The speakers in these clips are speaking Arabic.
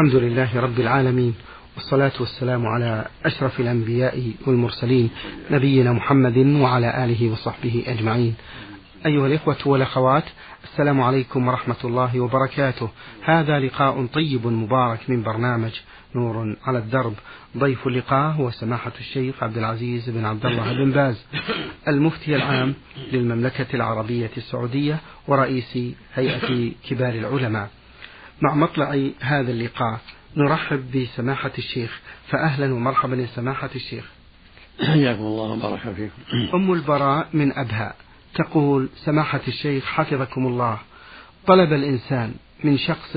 الحمد لله رب العالمين والصلاة والسلام على أشرف الأنبياء والمرسلين نبينا محمد وعلى آله وصحبه أجمعين. أيها الإخوة والأخوات السلام عليكم ورحمة الله وبركاته. هذا لقاء طيب مبارك من برنامج نور على الدرب. ضيف اللقاء هو سماحة الشيخ عبد العزيز بن عبد الله بن باز المفتي العام للمملكة العربية السعودية ورئيس هيئة كبار العلماء. مع مطلع هذا اللقاء نرحب بسماحة الشيخ فأهلا ومرحبا يا سماحة الشيخ. حياكم الله وبارك فيكم. أم البراء من أبها تقول سماحة الشيخ حفظكم الله. طلب الإنسان من شخص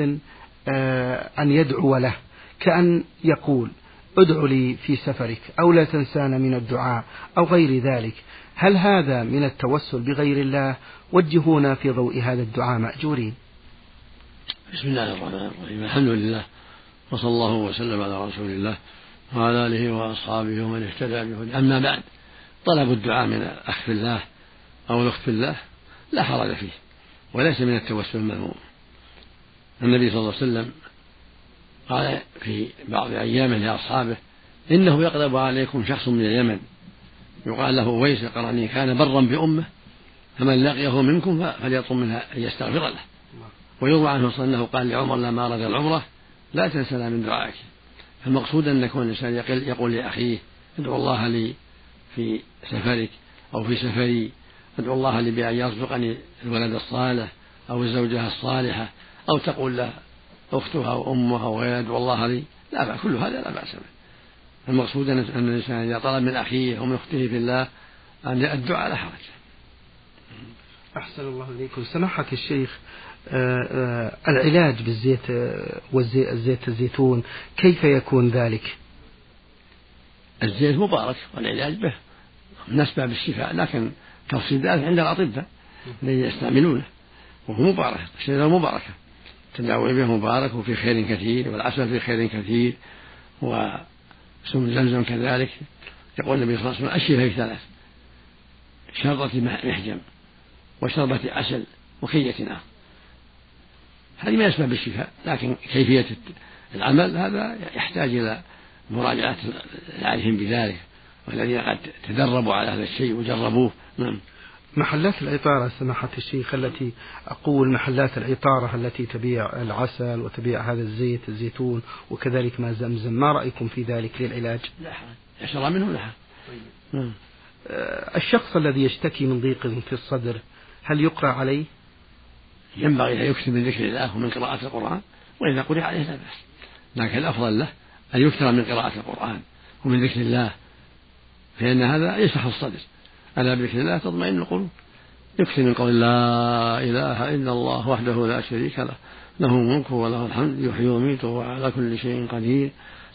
آه، أن يدعو له كأن يقول ادع لي في سفرك أو لا تنسان من الدعاء أو غير ذلك. هل هذا من التوسل بغير الله؟ وجهونا في ضوء هذا الدعاء مأجورين. بسم الله الرحمن الرحيم. الحمد لله. وصلى الله وسلم على رسول الله وعلى آله وأصحابه ومن اهتدى بهدى أما بعد طلب الدعاء من الاخ في الله أو الأخت في الله لا حرج فيه وليس من التوسل المذموم. النبي صلى الله عليه وسلم قال في بعض ايامه لأصحابه إنه يقرب عليكم شخص من اليمن. يقال له اويس القرني كان برا بأمه فمن لقيه منكم فليطلب منها أن يستغفر له. ويروى عنه انه قال لعمر لما اراد العمرة لا تنسنا من دعائك. فالمقصود أن يكون الإنسان يقول لأخيه ادعو الله لي في سفرك أو في سفري. ادعو الله لي بأن يرزقني الولد الصالح أو الزوجة الصالحة أو تقول له اختها أو امها ويدعو الله لي. لا بأس كل هذا لا بأس به. المقصود ان الإنسان إذا طلب من أخيه أو من أخته في الله ان الدعاء لا حرج. أحسن الله إليكم. سماحة الشيخ. العلاج بالزيت آه، والزيت الزيتون كيف يكون ذلك؟ الزيت مبارك والعلاج به. من أسباب الشفاء لكن تفصيل ذلك عند الأطباء الذين يستعملونه. وهو مبارك الشجرة مباركة. التداوي به مبارك وفي خير كثير والعسل في خير كثير وسم زمزم كذلك. يقول النبي صلى الله عليه وسلم الشفاء في ثلاث شربة محجم وشربة عسل وكية نار هذه من أسباب الشفاء لكن كيفية العمل هذا يحتاج إلى مراجعة العارفين بذلك والذين قد تدربوا على هذا الشيء وجربوه. نعم. محلات العطارة سماحة الشيخ التي أقول محلات العطارة التي تبيع العسل وتبيع هذا الزيت الزيتون وكذلك ما زمزم ما رأيكم في ذلك للعلاج؟ لا يشرى منه لا طيب. نعم. الشخص الذي يشتكي من ضيق في الصدر هل يقرأ عليه؟ ينبغي أن يكثر من ذكر الله ومن قراءة القرآن وإذا قرئ عليه لا بأس. لكن الأفضل له أن يكثر من قراءة القرآن ومن ذكر الله فإن هذا يشرح الصدر. ألا بذكر الله تطمئن القلوب؟ يكثر من قول لا إله إلا الله وحده لا شريك له له الملك وله الحمد يحيي ويميت وهو على كل شيء قدير.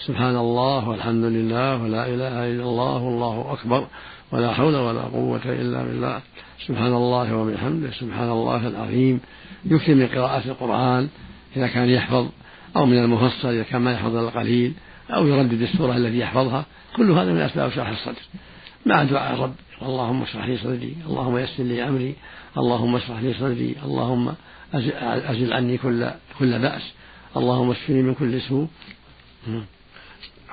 سبحان الله والحمد لله ولا إله إلا الله والله أكبر ولا حول ولا قوة إلا بالله. سبحان الله وبحمده سبحان الله العظيم. يكثر من قراءة القرآن إذا كان يحفظ أو من المفصل إذا كان ما يحفظ إلا قليل أو يردد السورة التي يحفظها. كل هذا من أسباب شرح الصدر. مع دعاء الرب اللهم اشرح لي صدري اللهم يسر لي أمري اللهم اشرح لي صدري اللهم أزل عني كل كل بأس اللهم اشفني من كل سوء.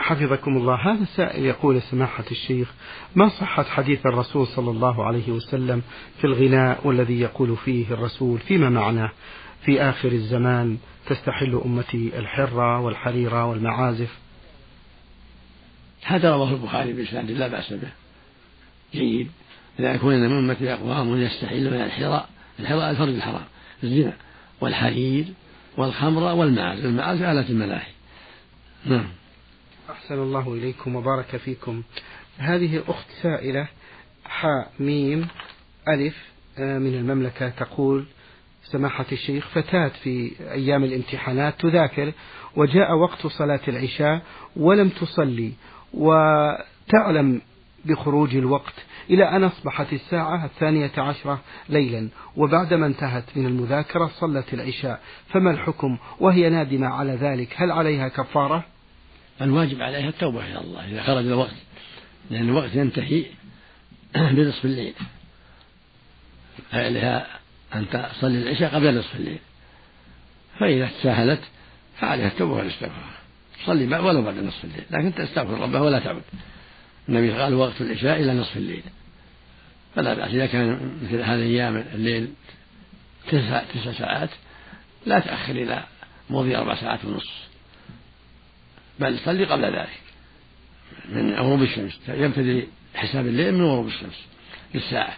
حفظكم الله. هذا سائل يقول سماحة الشيخ ما صحة حديث الرسول صلى الله عليه وسلم في الغناء والذي يقول فيه الرسول فيما معناه؟ في آخر الزمان تستحل أمتي الحرة والحريرة والمعازف. هذا رواه البخاري بإسناد لا بأس به. جيد. إذا يكون من أمتي أقوام يستحل من الحراء الحراء الفرد الحرام الزنا والحرير والخمر والمعازف المعازف آلة الملاهي. نعم. أحسن الله إليكم وبارك فيكم. هذه أخت سائلة حاء ميم ألف آه، من المملكة تقول سماحة الشيخ فتاة في أيام الامتحانات تذاكر وجاء وقت صلاة العشاء ولم تصلي وتعلم بخروج الوقت إلى أن أصبحت الساعة الثانية عشرة ليلا وبعدما انتهت من المذاكرة صلت العشاء. فما الحكم؟ وهي نادمة على ذلك هل عليها كفارة؟ الواجب عليها التوبة إلى الله إذا خرج الوقت لأن الوقت ينتهي بنصف الليل. فعليها أن تصلي العشاء قبل نصف الليل. فإذا تساهلت فعليها التوبة والاستغفار. صلي ولو بعد نصف الليل لكن تستغفر ربه ولا تعود النبي قال وقت العشاء إلى نصف الليل. فلا بأس إذا كان مثل هذه الأيام الليل تسع تسع ساعات لا تأخر إلى مضي أربع ساعات ونصف بل صلي قبل ذلك. من غروب الشمس. يبتدي حساب الليل من غروب الشمس بالساعة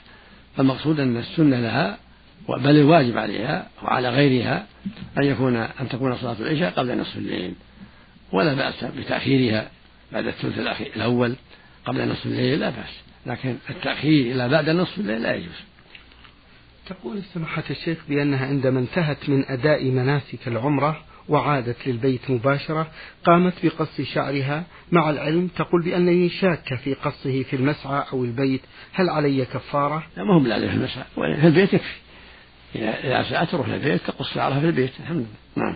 فالمقصود أن السنة لها بل الواجب عليها وعلى غيرها أن يكون أن تكون صلاة العشاء قبل نصف الليل. ولا بأس بتأخيرها بعد الثلث الأول قبل نصف الليل لا بأس. لكن التأخير إلى بعد نصف الليل لا يجوز. تقول سماحة الشيخ بأنها عندما انتهت من أداء مناسك العمرة وعادت للبيت مباشرة قامت بقص شعرها. مع العلم تقول بأنني شاكة في قصه في المسعى أو البيت. هل علي كفارة؟ لا ما هم في المسعى. في البيت يكفي. إذا ساعات تروح للبيت تقص شعرها في البيت. الحمد لله. نعم.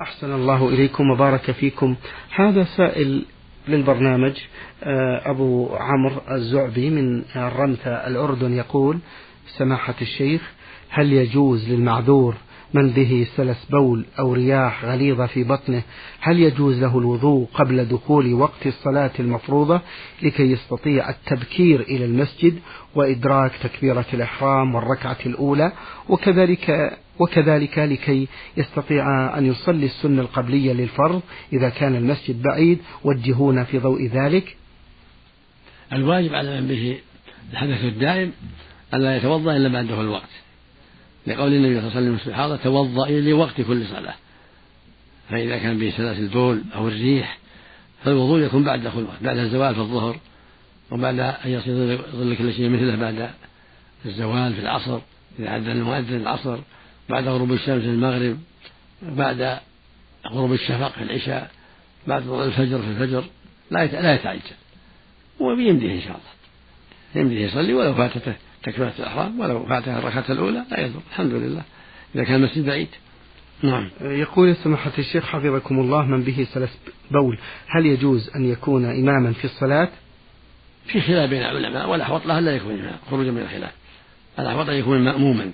أحسن الله إليكم وبارك فيكم. هذا سائل للبرنامج آه، أبو عمرو الزعبي من الرمثة الأردن يقول سماحة الشيخ هل يجوز للمعذور من به سلس بول أو رياح غليظة في بطنه هل يجوز له الوضوء قبل دخول وقت الصلاة المفروضة لكي يستطيع التبكير إلى المسجد وإدراك تكبيرة الإحرام والركعة الأولى؟ وكذلك وكذلك لكي يستطيع أن يصلي السنة القبلية للفرض إذا كان المسجد بعيد وجهونا في ضوء ذلك؟ الواجب على من به الحدث الدائم ألا يتوضأ إلا بعد دخول الوقت. لقول النبي صلى الله عليه وسلم في الحاضر توضئي لوقت كل صلاة. فإذا كان به سلاسل البول أو الريح فالوضوء يكون بعد دخول الوقت بعد الزوال في الظهر وبعد أن يصير ظل كل شيء مثله بعد الزوال في العصر إذا أذن المؤذن العصر بعد غروب الشمس في المغرب بعد غروب الشفق في العشاء بعد طلوع الفجر في الفجر لا لا يتعجل. وبيمديه إن شاء الله. يمديه يصلي ولو فاتته. تكبيرة الإحرام ولو فاتها الركعة الأولى لا يضر الحمد لله. إذا كان المسجد بعيد. نعم. يقول سماحة الشيخ حفظكم الله من به سلس بول. هل يجوز أن يكون إماما في الصلاة؟ في خلاف بين العلماء والأحوط له لا يكون إماما. خروجا من الخلاف. الأحوط أن يكون مأموما.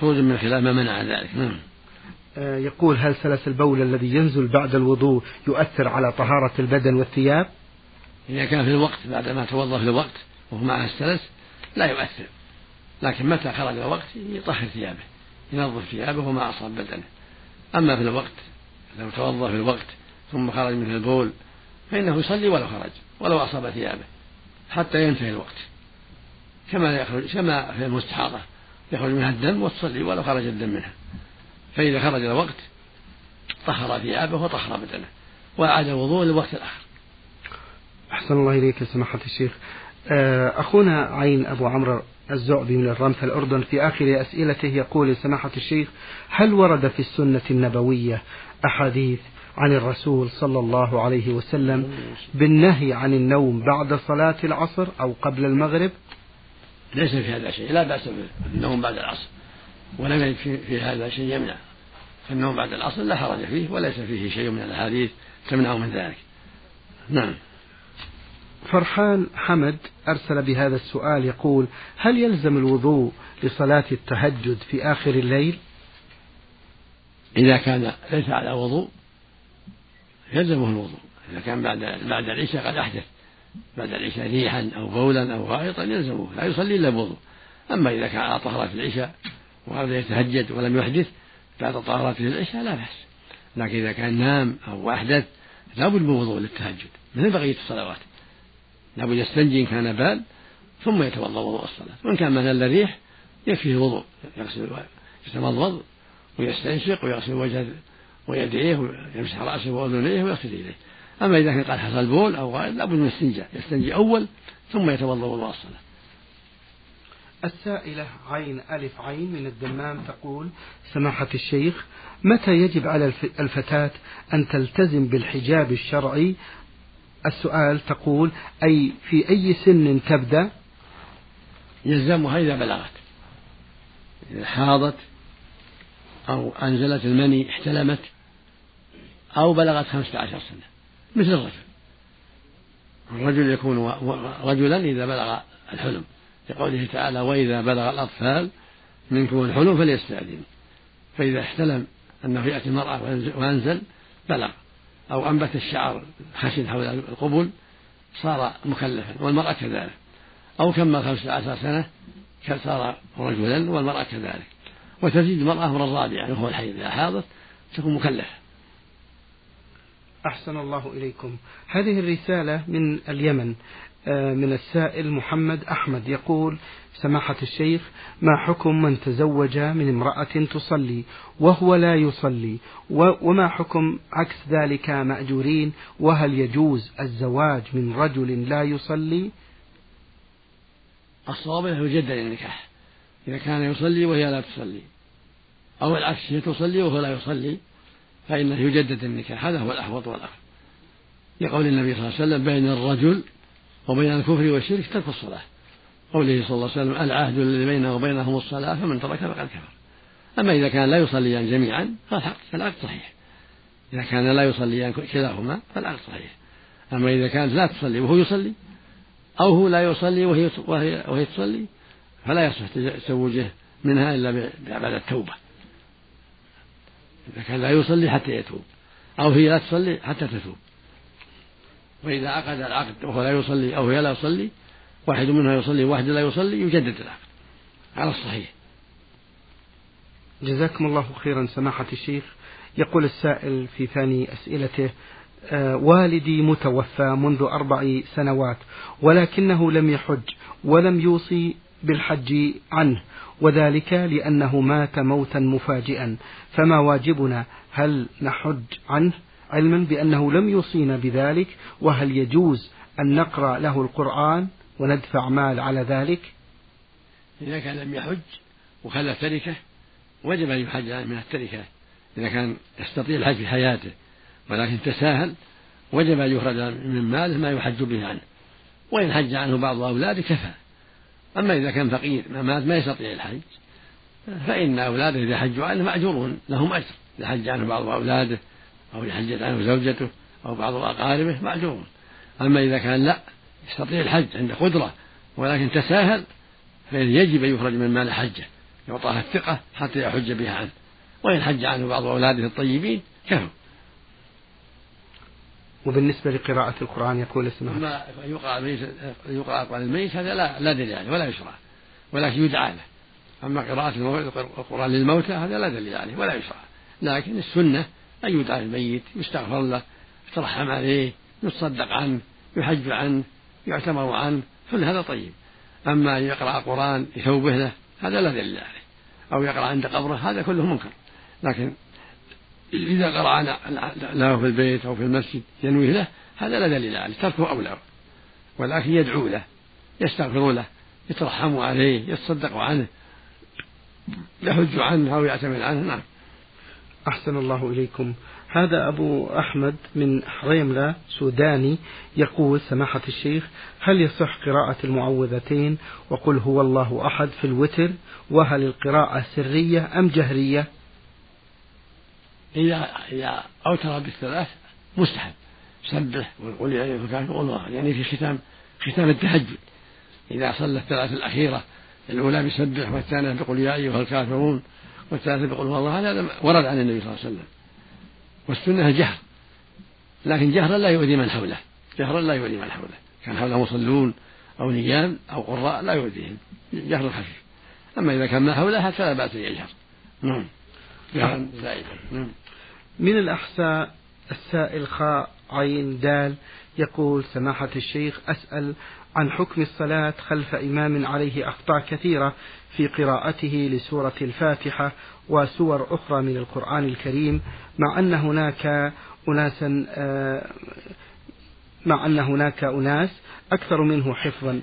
خروجا من الخلاف ما منع ذلك. نعم. آه، يقول هل سلس البول الذي ينزل بعد الوضوء يؤثر على طهارة البدن والثياب؟ إذا كان في الوقت بعد ما توضأ في الوقت وهو معه السلس لا يؤثر. لكن متى خرج الوقت؟ يطهر ثيابه ينظف ثيابه وما أصاب بدنه. أما في الوقت لو توضأ في الوقت ثم خرج من البول فإنه يصلي ولو خرج ولو أصاب ثيابه حتى ينتهي الوقت. كما يخرج كما في المستحاضة يخرج منها الدم وتصلي ولو خرج الدم منها. فإذا خرج الوقت طهر ثيابه وطهر بدنه وأعاد الوضوء للوقت الآخر. أحسن الله إليك سماحة الشيخ. أخونا عين أبو عمرو الزعبي من الرمث الأردن في آخر أسئلته يقول سماحة الشيخ هل ورد في السنة النبوية أحاديث عن الرسول صلى الله عليه وسلم بالنهي عن النوم بعد صلاة العصر أو قبل المغرب؟ ليس في هذا شيء لا بأس بالنوم بعد العصر ولم يجد في هذا شيء يمنع. فالنوم بعد العصر لا حرج فيه وليس فيه شيء من الأحاديث تمنع من ذلك. نعم. فرحان حمد أرسل بهذا السؤال يقول هل يلزم الوضوء لصلاة التهجد في آخر الليل؟ إذا كان ليس على وضوء يلزمه الوضوء. إذا كان بعد بعد العشاء قد أحدث. بعد العشاء ريحا أو بولا أو غائطا يلزمه. لا يصلي إلا بوضوء. أما إذا كان على طهارة العشاء وأراد يتهجد ولم يحدث بعد طهارته العشاء لا بأس. لكن إذا كان نام أو أحدث لابد من وضوء للتهجد مثل بقية الصلوات. لابد يستنجي إن كان بال ثم يتوضأ وضوء الصلاة. وإن كان مثلا ريح يكفيه الوضوء يغسل يتمضض ويستنشق ويغسل وجهه ويديه ويمسح رأسه وأذنيه ويغسل إليه أما إذا كان قد حصل بول أو غائب لابد من الاستنجاء يستنجي أول ثم يتوضأ وضوء الصلاة. السائلة عين ألف عين من الدمام تقول سماحة الشيخ متى يجب على الفتاة أن تلتزم بالحجاب الشرعي السؤال تقول أي في أي سن تبدأ؟ يلزمها إذا بلغت إذا حاضت أو أنزلت المني احتلمت أو بلغت خمسة عشر سنة مثل الرجل. الرجل يكون رجلا إذا بلغ الحلم. لقوله تعالى وإذا بلغ الأطفال منكم الحلم فليستأذنوا فإذا احتلم أنه يأتي المرأة وأنزل بلغ. أو أنبت الشعر خشن حول القبل صار مكلفا والمرأة كذلك. أو كمل خمسة عشر سنة صار رجلا والمرأة كذلك. وتزيد المرأة من الرابعة وهو الحيض إذا حاضت تكون مكلفة. أحسن الله إليكم. هذه الرسالة من اليمن. من السائل محمد أحمد يقول سماحة الشيخ ما حكم من تزوج من امرأة تصلي وهو لا يصلي؟ وما حكم عكس ذلك مأجورين؟ وهل يجوز الزواج من رجل لا يصلي؟ الصواب أنه يجدد النكاح. إذا كان يصلي وهي لا تصلي. أو العكس هي تصلي وهو لا يصلي فإنه يجدد النكاح. هذا هو الأحوط والافضل لقول النبي صلى الله عليه وسلم بين الرجل وبين الكفر والشرك ترك الصلاة. قوله صلى الله عليه وسلم العهد الذي بينه وبينهم الصلاة فمن ترك فقد كفر. أما إذا كان لا يصليان جميعا فالعقد صحيح. إذا كان لا يصليان كلاهما فالعقد صحيح. أما إذا كانت لا تصلي وهو يصلي أو هو لا يصلي وهي وهي, وهي تصلي فلا يصح تزوجه منها إلا بعد التوبة. إذا كان لا يصلي حتى يتوب أو هي لا تصلي حتى تتوب. وإذا عقد العقد وهو لا يصلي أو هي لا تصلي واحد منها يصلي وواحد لا يصلي يجدد العقد على الصحيح. جزاكم الله خيرا سماحة الشيخ. يقول السائل في ثاني أسئلته آه، والدي متوفى منذ أربع سنوات ولكنه لم يحج ولم يوصي بالحج عنه وذلك لأنه مات موتا مفاجئا. فما واجبنا؟ هل نحج عنه؟ علما بأنه لم يوصينا بذلك وهل يجوز أن نقرأ له القرآن وندفع مال على ذلك؟ إذا كان لم يحج وخلى تركة وجب أن يحج من التركة. إذا كان يستطيع الحج في حياته ولكن تساهل وجب أن يخرج من ماله ما يحج به عنه. وإن حج عنه بعض أولاده كفى. أما إذا كان فقير ما مات ما يستطيع الحج فإن أولاده إذا حجوا عنه مأجورون لهم أجر. إذا حج عنه بعض أولاده أو حجت عنه زوجته أو بعض أقاربه مأجورون أما إذا كان لا يستطيع الحج عنده قدرة ولكن تساهل فإن يجب أن يخرج من مال حجة يعطاها الثقة حتى يحج بها عنه. وإن حج عنه بعض أولاده الطيبين كفوا وبالنسبة لقراءة القرآن يقول اسمه؟ ما يقرأ الميت يقرأ القرآن الميت هذا لا لا دليل عليه ولا يشرع ولكن يدعى له. أما قراءة القرآن للموتى هذا لا دليل عليه ولا يشرع. لكن السنة أن يدعى الميت يستغفر له يترحم عليه يتصدق عنه يحج عنه يعتمر عنه كل هذا طيب. أما أن يقرأ القرآن لثوبه له هذا لا دليل عليه. أو يقرأ عند قبره هذا كله منكر. لكن إذا قرأ له في البيت أو في المسجد ينويه له هذا لا دليل عليه تركه أولى ولكن يدعو له يستغفر له يترحم عليه يتصدق عنه يحج عنه أو يعتمد عنه نعم. أحسن الله إليكم. هذا أبو أحمد من حريملة سوداني يقول سماحة الشيخ هل يصح قراءة المعوذتين؟ وقل هو الله أحد في الوتر وهل القراءة سرية أم جهرية؟ إذا إذا أوتر بالثلاث مستحب. سبح أيها الكافرون يعني في ختام ختام التهجد. إذا صلى الثلاث الأخيرة الأولى بسبح والثانية بقول يا أيها الكافرون. والثالثة بقول هو الله هذا ورد عن النبي صلى الله عليه وسلم. والسنة الجهر لكن جهرا لا يؤذي من حوله. جهرا لا يؤذي من حوله. كان حوله مصلون أو نيام أو قراء لا يؤذيهم. جهر خفيف. أما إذا كان ما حوله فلا بأس أن يجهر. نعم. جهرا زائدا. نعم. من الأحساء السائل خاء عين دال يقول سماحة الشيخ أسأل عن حكم الصلاة خلف إمام عليه أخطاء كثيرة في قراءته لسورة الفاتحة وسور أخرى من القرآن الكريم مع أن هناك أناسا آه، مع أن هناك أناس أكثر منه حفظا.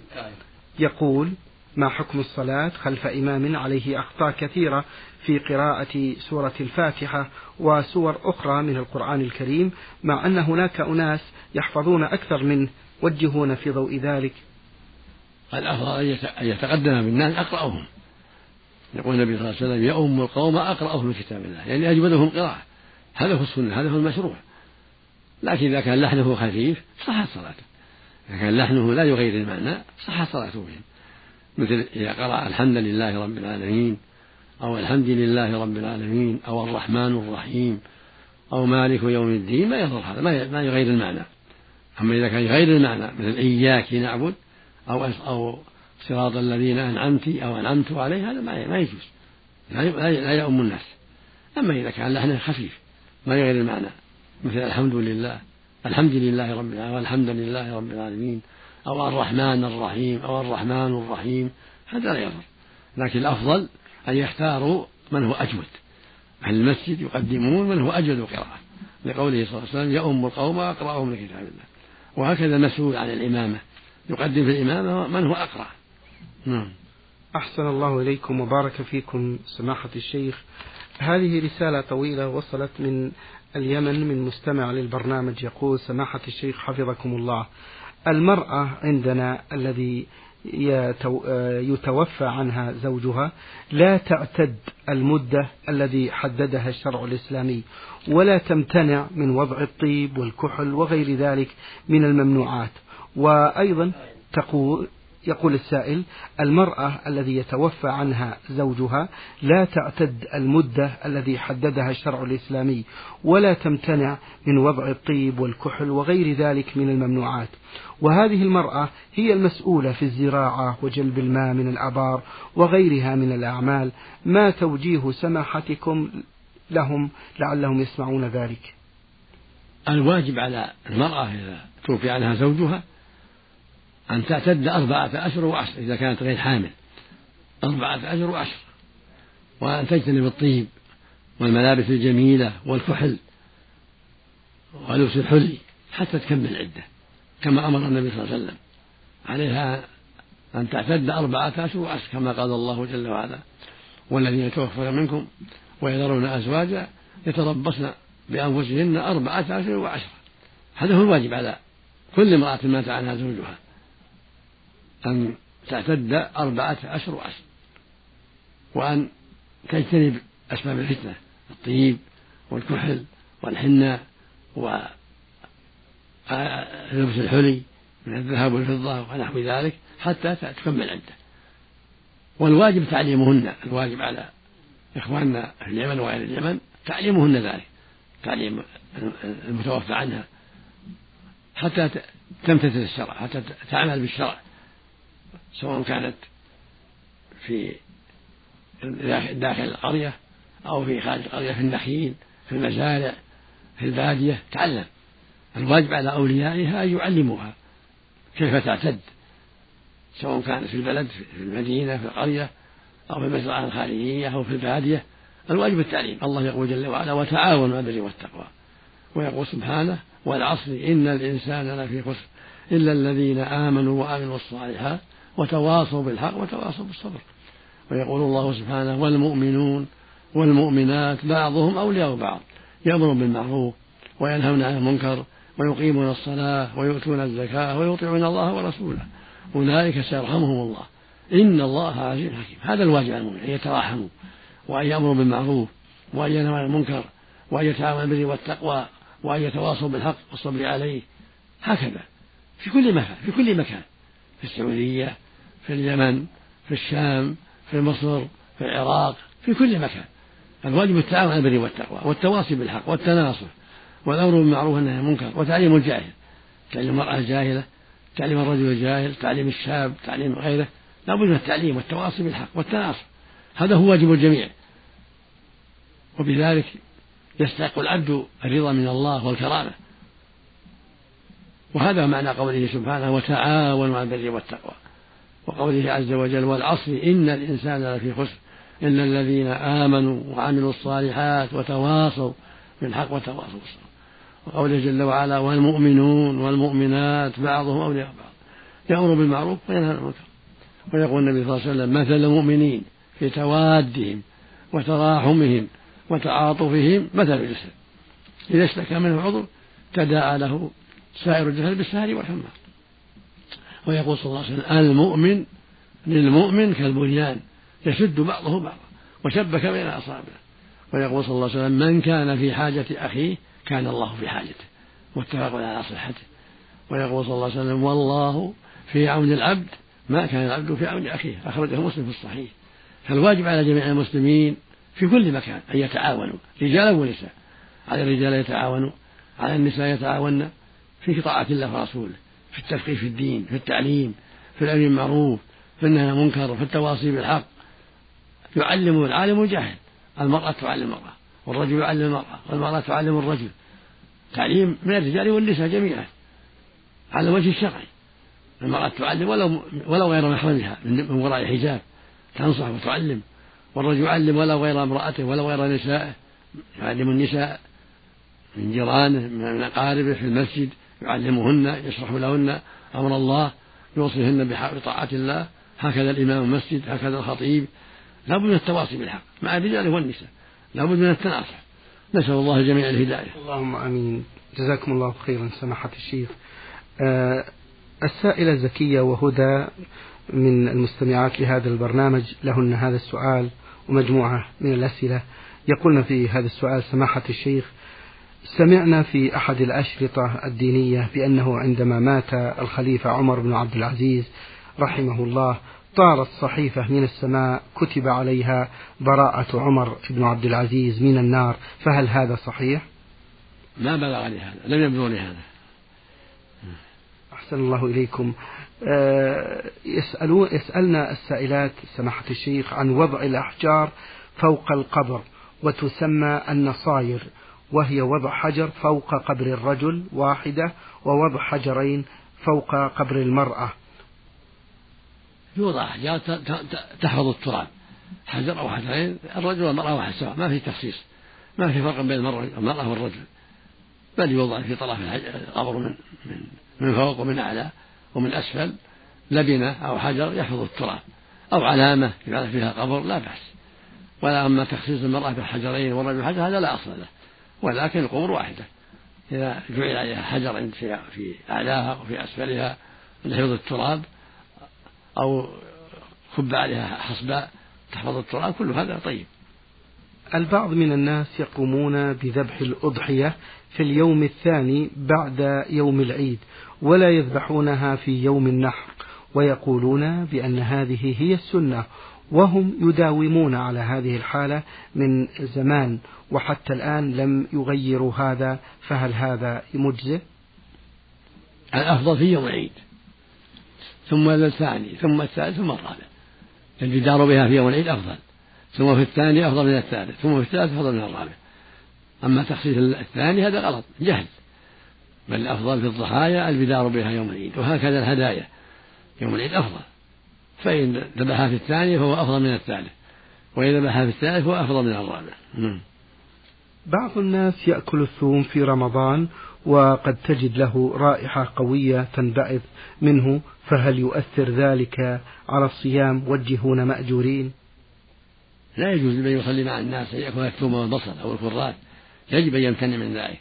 يقول ما حكم الصلاة خلف إمام عليه أخطاء كثيرة في قراءة سورة الفاتحة وسور أخرى من القرآن الكريم مع أن هناك أناس يحفظون أكثر منه وجهون في ضوء ذلك. الأفضل أن يتقدم بالناس أقرأهم. يقول النبي صلى الله عليه وسلم يؤم القوم أقرأهم كتاب الله. يعني أجودهم قراءة. هذا هو السنة هذا هو المشروع. لكن إذا كان لحنه خفيف صحت صلاته. إذا كان لحنه لا يغير المعنى صحت صلاته بهم. مثل إذا قرأ الحمد لله رب العالمين أو الحمد لله رب العالمين أو الرحمن الرحيم أو مالك يوم الدين ما يضر هذا ما يغير المعنى. أما إذا كان يغير المعنى مثل إياك نعبد أو أو صراط الذين أنعمت أو أنعمت عليه هذا ما يجوز. لا يؤم الناس. أما إذا كان لحن خفيف ما يغير المعنى مثل الحمد لله الحمد لله رب العالمين والحمد لله رب العالمين أو الرحمن الرحيم أو الرحمن الرحيم هذا لا يضر. لكن الأفضل أن يختاروا من هو أجود. أهل المسجد يقدمون من هو أجود قراءة لقوله صلى الله عليه وسلم يؤم القوم وأقرأهم لكتاب الله. وهكذا المسؤول عن الإمامة. يقدم في الإمامة من هو أقرأ. نعم. أحسن الله إليكم وبارك فيكم سماحة الشيخ. هذه رسالة طويلة وصلت من اليمن من مستمع للبرنامج. يقول سماحة الشيخ حفظكم الله. المرأة عندنا الذي يتوفى عنها زوجها. لا تعتد المدة الذي حددها الشرع الإسلامي ولا تمتنع من وضع الطيب والكحل وغير ذلك من الممنوعات. وأيضا تقول يقول السائل المرأة الذي يتوفى عنها زوجها لا تعتد المدة الذي حددها الشرع الإسلامي ولا تمتنع من وضع الطيب والكحل وغير ذلك من الممنوعات. وهذه المرأة هي المسؤولة في الزراعة وجلب الماء من الآبار وغيرها من الأعمال. ما توجيه سماحتكم لهم لعلهم يسمعون ذلك؟ الواجب على المرأة إذا توفي عنها زوجها أن تعتد أربعة أشهر وعشر إذا كانت غير حامل. أربعة أشهر وعشر. وأن تجتنب الطيب والملابس الجميلة والكحل ولبس الحلي حتى تكمل العدة كما أمر النبي صلى الله عليه وسلم. عليها أن تعتد أربعة أشهر وعشر كما قال الله جل وعلا والذين يتوفون منكم ويذرون أزواجا يتربصن بأنفسهن أربعة أشهر وعشرة هذا هو الواجب على كل امرأة مات عنها زوجها. أن تعتد أربعة أشهر وعشر وأن تجتنب أسباب الفتنة الطيب والكحل والحنة ولبس الحلي من الذهب والفضة ونحو ذلك حتى تكمل العدة والواجب تعليمهن الواجب على إخواننا في اليمن وغير اليمن تعليمهن ذلك تعليم المتوفى عنها حتى تمتثل الشرع حتى تعمل بالشرع. سواء كانت في داخل القرية أو في خارج القرية في النخيل في المزارع في البادية تعلم. الواجب على أوليائها أن يعلموها كيف تعتد سواء كانت في البلد في المدينة في القرية أو في المزرعة الخارجية أو في البادية. الواجب التعليم. الله يقول جل وعلا وتعاونوا على البر والتقوى ويقول سبحانه والعصر إن الإنسان لفي خسر إلا الذين آمنوا وعملوا الصالحات وتواصوا بالحق وتواصوا بالصبر. ويقول الله سبحانه والمؤمنون والمؤمنات بعضهم أولياء بعض يأمرون بالمعروف وينهون عن المنكر ويقيمون الصلاة ويؤتون الزكاة ويطيعون الله ورسوله. أولئك سيرحمهم الله. إن الله عزيز حكيم. هذا الواجب على المؤمنين أن يتراحموا وأن يأمروا بالمعروف وأن ينهوا عن المنكر وأن يتعاونوا بالبر والتقوى وأن يتواصوا بالحق والصبر عليه. هكذا. في كل مكان في كل مكان. في السعودية في اليمن في الشام في مصر في العراق في كل مكان. الواجب التعاون على البر والتقوى والتواصي بالحق والتناصح والأمر بالمعروف والنهي عن المنكر وتعليم الجاهل. تعليم المرأة الجاهلة تعليم الرجل الجاهل تعليم الشاب تعليم غيره. لا بد من التعليم والتواصي بالحق والتناصح هذا هو واجب الجميع. وبذلك يستحق العبد الرضا من الله والكرامة. وهذا معنى قوله سبحانه وتعاونوا على البر والتقوى. وقوله عز وجل والعصر إن الإنسان لفي خسر إلا الذين آمنوا وعملوا الصالحات وتواصوا بالحق وتواصوا بالصبر. وقوله جل وعلا والمؤمنون والمؤمنات بعضهم أولياء بعض. يأمر بالمعروف وينهى عن المنكر. ويقول النبي صلى الله عليه وسلم مثل المؤمنين في توادهم وتراحمهم وتعاطفهم مثل الجسد إذا اشتكى منه عضو تداعى له سائر الجسد بالسهر والحمى. ويقول صلى الله عليه وسلم المؤمن للمؤمن كالبنيان يشد بعضه بعضا وشبك بين أصابعه. ويقول صلى الله عليه وسلم من كان في حاجة أخيه كان الله في حاجته متفق على صحته. ويقول صلى الله عليه وسلم والله في عون العبد ما كان العبد في عون أخيه. أخرجه مسلم في الصحيح. فالواجب على جميع المسلمين في كل مكان أن يتعاونوا رجالا ونساء. على الرجال يتعاونوا على النساء يتعاون في طاعة الله ورسوله. في التفقيه في الدين في التعليم في الأمر بالمعروف في النهي عن المنكر في التواصي بالحق. يعلم العالم الجاهل. المرأة تعلم المرأة والرجل يعلم المرأة والمرأة تعلم الرجل. تعليم من الرجال والنساء جميعا على الوجه الشرعي. المرأة تعلم ولو ولو غير محرمها من وراء حجاب. تنصح وتعلم. والرجل يعلم ولو غير امرأته ولو غير نسائه. يعلم النساء من جيرانه من أقاربه في المسجد. يعلمهن يشرح لهن أمر الله يوصيهن بطاعة الله. هكذا الإمام المسجد هكذا الخطيب. لابد من التواصي بالحق مع الرجال والنساء. لابد من التناصح. نسأل الله الجميع الهداية. اللهم آمين. جزاكم الله خيرا سماحة الشيخ. آه السائلة زكية وهدى من المستمعات لهذا البرنامج. لهن هذا السؤال ومجموعة من الأسئلة. يقولن في هذا السؤال سماحة الشيخ سمعنا في أحد الأشرطة الدينية بأنه عندما مات الخليفة عمر بن عبد العزيز رحمه الله طارت صحيفة من السماء كتب عليها براءة عمر بن عبد العزيز من النار فهل هذا صحيح؟ ما بلغني هذا لم يبلغني هذا. أحسن الله إليكم. آه، يسألون يسألنا السائلات سماحة الشيخ عن وضع الأحجار فوق القبر وتسمى النصاير. وهي وضع حجر فوق قبر الرجل واحدة ووضع حجرين فوق قبر المرأة. يوضع أحجار تحفظ التراب. حجر أو حجرين الرجل والمرأة واحد سواء. ما في تخصيص. ما في فرق بين المرأة والرجل. بل يوضع في طرف القبر من من من فوق ومن أعلى ومن أسفل. لبنة أو حجر يحفظ التراب. أو علامة يجعل فيها قبر لا بأس. ولا أما تخصيص المرأة بالحجرين والرجل بحجر هذا لا أصل له. ولكن القبور واحدة. إذا جعل عليها حجر في أعلاها وفي أسفلها لحفظ التراب أو كب عليها حصباء تحفظ التراب كل هذا طيب. البعض من الناس يقومون بذبح الأضحية في اليوم الثاني بعد يوم العيد ولا يذبحونها في يوم النحر ويقولون بأن هذه هي السنة وهم يداومون على هذه الحالة من زمان وحتى الآن لم يغيروا هذا فهل هذا مجزئ؟ الأفضل في يوم العيد ثم الثاني ثم الثالث ثم الرابع. الجدار بها في يوم العيد أفضل ثم في الثاني أفضل من الثالث ثم في الثالث أفضل من الرابع. أما تخصيص الثاني هذا غلط جهل. بل الأفضل في الضحايا البدار بها يوم العيد وهكذا الهدايا. يوم العيد أفضل. فإن ذبحها في الثاني فهو أفضل من الثالث. وإن ذبحها في الثالث فهو أفضل من الرابع. نعم. بعض الناس يأكل الثوم في رمضان وقد تجد له رائحة قوية تنبعث منه فهل يؤثر ذلك على الصيام؟ وجهون مأجورين. لا يجوز لمن يصلي مع الناس أن يأكل الثوم والبصل أو الكرات يجب أن يمتنع من ذلك.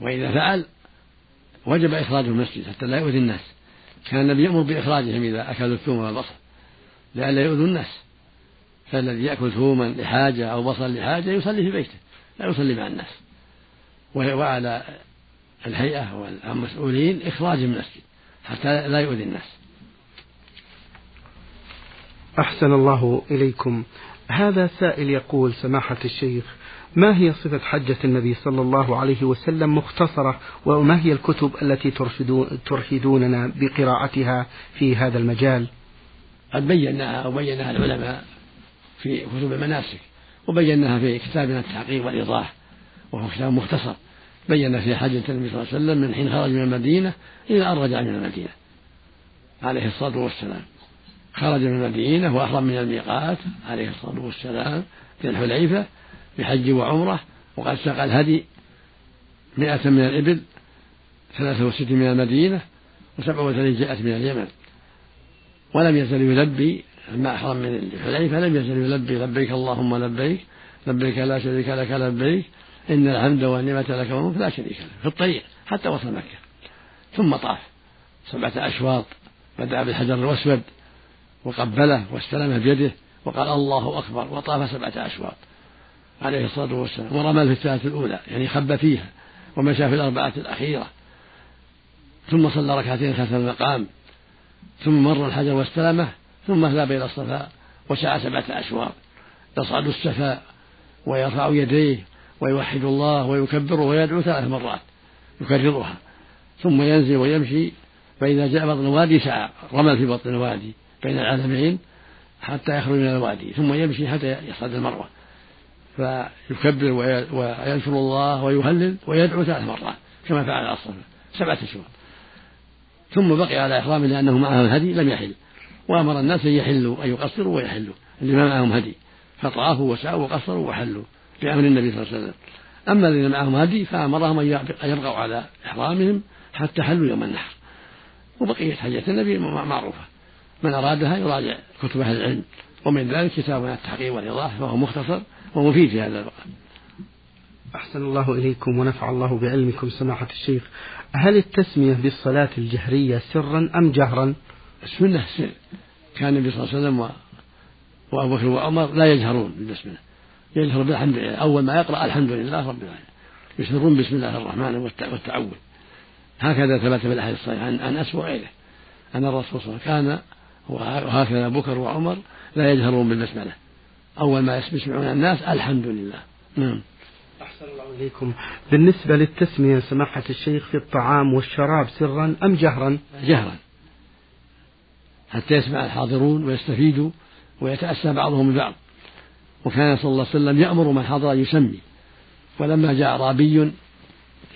وإذا فعل وجب إخراجه المسجد حتى لا يؤذي الناس. كان النبي يأمر بإخراجهم إذا أكلوا الثوم والبصل. لئلا يؤذوا الناس. فالذي يأكل ثوما لحاجة أو بصل لحاجة يصلي في بيته لا يصلي مع الناس. وعلى الهيئة والمسؤولين إخراج من المسجد حتى لا يؤذي الناس. أحسن الله إليكم. هذا سائل يقول سماحة الشيخ ما هي صفة حجة النبي صلى الله عليه وسلم مختصرة وما هي الكتب التي ترشدون ترشدوننا بقراءتها في هذا المجال؟ قد بيناها أو بيناها العلماء في كتب المناسك وبيناها في كتابنا التحقيق والإيضاح وهو كتاب مختصر. بين في حجة النبي صلى الله عليه وسلم من حين خرج من المدينة إلى أن رجع من المدينة عليه الصلاة والسلام. خرج من المدينة وأحرم من الميقات عليه الصلاة والسلام في الحليفة بحج وعمرة وقد ساق الهدي مئة من الإبل ثلاثة وست من المدينة وسبعة وثلاثين جاءت من اليمن. ولم يزل يلبي لما أحرم من الحليفة لم يزل يلبي لبيك اللهم لبيك لبيك لا شريك لك لبيك إن الحمد والنعمة لك والملك لا شريك له في الطريق حتى وصل مكة. ثم طاف. سبعة أشواط. بدأ بالحجر الأسود وقبله واستلمه بيده وقال الله أكبر وطاف سبعة أشواط. عليه الصلاة والسلام. ورمى الثلاثة الأولى يعني خب فيها ومشى في الأربعة الأخيرة. ثم صلى ركعتين خلف المقام. ثم مر الحجر واستلمه ثم ذهب إلى الصفا وسعى سبعة أشواط. يصعد السفا ويرفع يديه ويوحد الله ويكبره ويدعو ثلاث مرات يكررها ثم ينزل ويمشي. فإذا جاء بطن الوادي سعى رمل في بطن الوادي بين العالمين حتى يخرج من الوادي ثم يمشي حتى يصعد المروة. فيكبر ويذكر الله ويهلل ويدعو ثلاث مرات كما فعل الصفا سبعة أشهر ثم بقي على إحرامه لأنه معه الهدي لم يحل. وأمر الناس أن يحلوا أن يقصروا ويحلوا. اللي ما معهم هدي. فطافوا وسعوا وقصروا وحلوا بأمر النبي صلى الله عليه وسلم. أما الذين معهم هدي فأمرهم أن يبقوا على إحرامهم حتى حلوا يوم النحر. وبقية حجة النبي معروفة. من أرادها يراجع كتب أهل العلم. ومن ذلك كتابنا التحقيق والإيضاح فهو مختصر ومفيد في هذا الباب أحسن الله إليكم ونفع الله بعلمكم سماحة الشيخ. هل التسمية بالصلاة الجهرية سرا أم جهرا؟ السنة سر كان النبي صلى الله عليه وسلم وأبو بكر وعمر لا يجهرون بالبسملة يجهر بالحمد لله. أول ما يقرأ الحمد لله رب العالمين. يسرون بسم الله الرحمن والتعوذ. هكذا ثبت في الأحاديث الصحيحة. عن أنس وغيره أن الرسول صلى الله عليه وسلم كان وهكذا أبو بكر وعمر لا يجهرون بالبسملة أول ما يسمعون الناس الحمد لله. نعم. الله إليكم. بالنسبة للتسمية سماحة الشيخ في الطعام والشراب سرا أم جهرا؟ جهرا. حتى يسمع الحاضرون ويستفيدوا ويتأسى بعضهم ببعض وكان صلى الله عليه وسلم يأمر من حضر أن يسمي. ولما جاء أعرابي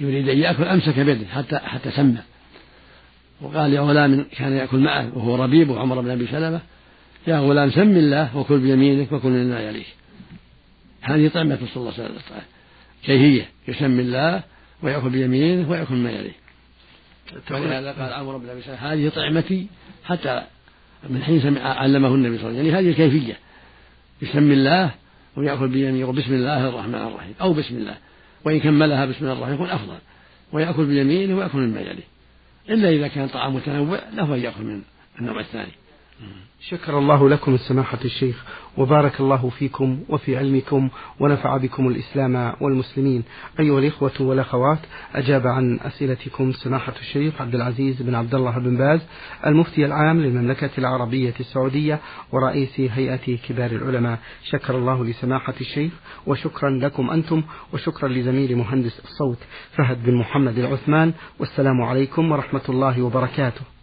يريد أن يأكل أمسك بيده حتى حتى سمى. وقال يا غلام كان يأكل معه وهو ربيب وعمر بن أبي سلمة يا غلام سم الله وكل بيمينك وكل مما يليك. هذه طعمة صلى الله عليه وسلم. كيفية يسمي الله ويأكل بيمينه ويأكل ما يليه. ولهذا قال عمرو بن أبي سلمة هذه طعمتي حتى من حين سمع علمه النبي صلى الله عليه وسلم. يعني هذه الكيفية يسمي الله ويأكل بيمينه وبسم الله الرحمن الرحيم أو بسم الله. وإن كملها بسم الله الرحمن يكون أفضل. ويأكل بيمينه ويأكل مما يليه. إلا إذا كان طعام متنوع له أن يأكل من النوع الثاني. شكر الله لكم سماحة الشيخ وبارك الله فيكم وفي علمكم ونفع بكم الإسلام والمسلمين. أيها الإخوة والأخوات أجاب عن أسئلتكم سماحة الشيخ عبد العزيز بن عبد الله بن باز المفتي العام للمملكة العربية السعودية ورئيس هيئة كبار العلماء. شكر الله لسماحة الشيخ وشكرا لكم أنتم وشكرا لزميل مهندس الصوت فهد بن محمد العثمان. والسلام عليكم ورحمة الله وبركاته.